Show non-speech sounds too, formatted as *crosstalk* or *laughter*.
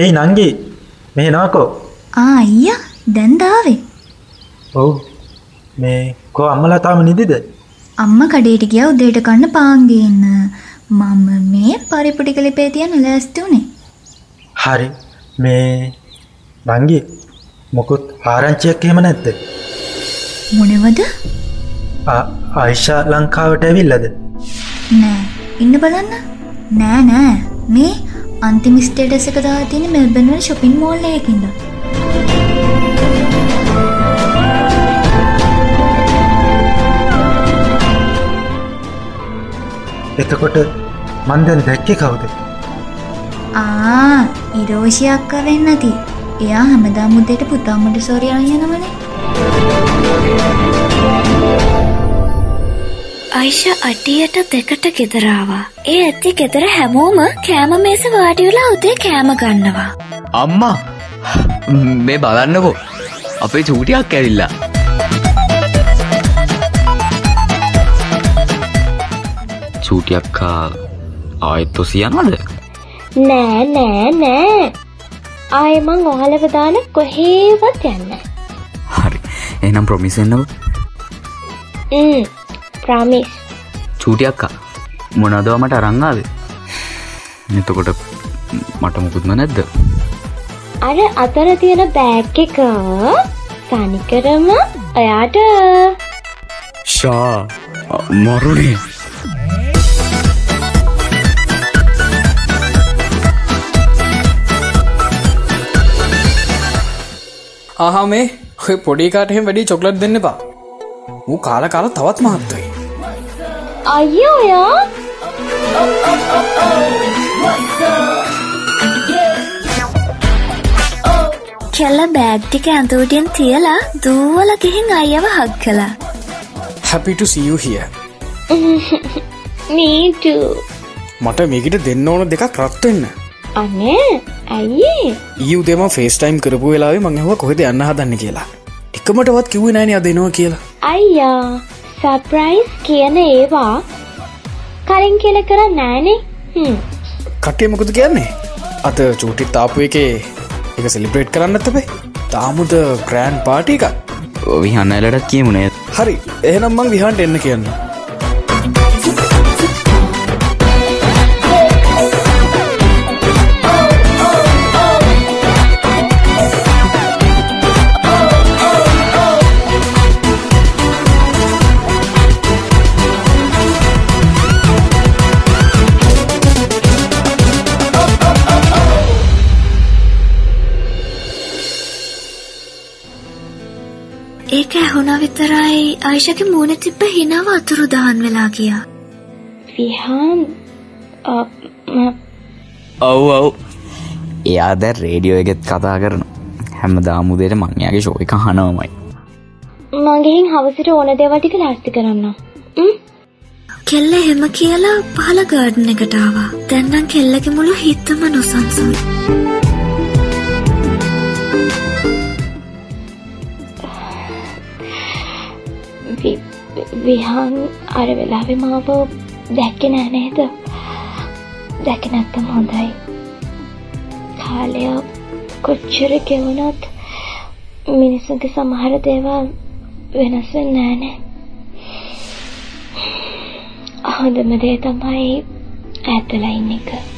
ඒයි නංගි මේ නවකෝ ආ අයියා දැන් දාවේ. ඔව් මේ කෝ අම්මලා තාම නිදිද අම්මා කඩේට ගියා උදේට කන්න පාන් ගේන්න. මම මේ පරිපුටි කලිපේ තියන ලෑස්ති උනේ. හරි මේ නංගි මොකුත් ආරංචියක් එහෙම නැද්ද මොනවද? ආයිෂා ලංකාවට ඇවිල්ලද නෑ. ඉන්න බලන්න. නෑ නෑ. මේ අන්තිම ස්ටේටස් එක දාලා තියෙන්නේ මෙල්බන් වල shopping mall එකකින්ද. එතකොට මන් දැන් දැක්කේ කවුද ආ ඉරෝෂි අක්කා වෙන්න ඇති. එයා හැමදාම උදේට පුතා මොන්ටිසෝරි අරන් යනවනේ. අයිෂ අඩියට දෙකට ගෙදරාවා. ඒ ඇති ගෙදර හැමෝම කෑම මේස වාඩි වෙලා උදේ කෑම ගන්නවා. අම්මා මේ බලන්නකෝ. අපේ චූටියක් ඇවිල්ලා. චූටියක්කා ආයත් ඔසියනවද නෑ නෑ නෑ. ආය මං ඔහලව දාන කොහේවත් යන්න හරි. එනම් ප්‍රමිසෙන්න්නව ප්‍රමිස් චූටියක්කා මොනදව මට අරංගාද එතකොට මට මුකුත්ම නැද්ද? අර අතර තියෙන බෑග් එක තනිකරම ඔයාට. ශා මරුණේ ආහා මේ ඔය පොඩිකාට එහෙම වැඩි චොක්ලට් දෙන්න එපා. ඌ කාලා කාලා තවත් මහත් වෙයි. අයිය ඔයා කෙල්ල බෑග් ටික ඇඳුටියෙන් තියලා දූවල ගිහින් අයව හක් කළා. happy to see you here. *laughs* නීටු මට මේකට දෙන්න ඕන දෙකක් රත් වෙන්න. අනේ ඇයි ඊ උදේම ෆේස් ටයිම් කරපු වෙලාවේ මං ඇහුවා කොහෙද යන්න හදන්නේ කියලා. එකමටවත් කිව්වේ නෑනේ අද එනවා කියලා. අයියා සප්‍රයිස් කියන ඒවා කලින් කියල කර නෑනේ හ්ම්. කටේ මොකද කියන්නේ? අද චූටිත් තාපු එකේ එක සෙලිබ්‍රේට් කරන්නත් අපේ. තාමුද ග්‍රෑන්ඩ් පාටි එකක්. විහන්නලටත් කියමුණේ හරි එහෙනම් මං විහන්ට එන්න කියන්න. ඒක ඇහුණා විතරයි අයිෂගේ මූුණ තිබ්බ හිනාව අතුරු දහන් වෙලා ගියා. විහාන් ම- ඔව් ඔව් එයා දැ රේඩියෝ එකෙත් කතා කරන හැම දාමුදයට මංයාගේ ශෝය කහනවමයි මගෙන් හවසට ඕන දෙවටික ලස්ති කරන්න? කෙල්ල එහෙම කියලා පහල ගර්ඩන් එකටාවා. දැන්නම් කෙල්ලගේ මුළු හිත්තම නොසන්සුයි. විහාන් අර වෙලාවෙ මාව දැක්ක නෑ නේද? දැක නැත්තම හොඳයි. කාලය කොච්චර ගෙවුණොත් මිනිසුන්ගේ සමහර දේවල් වෙනස් වෙන්නේ නෑනේ හොඳම දේ තමයි ඈතලා ඉන්න එක.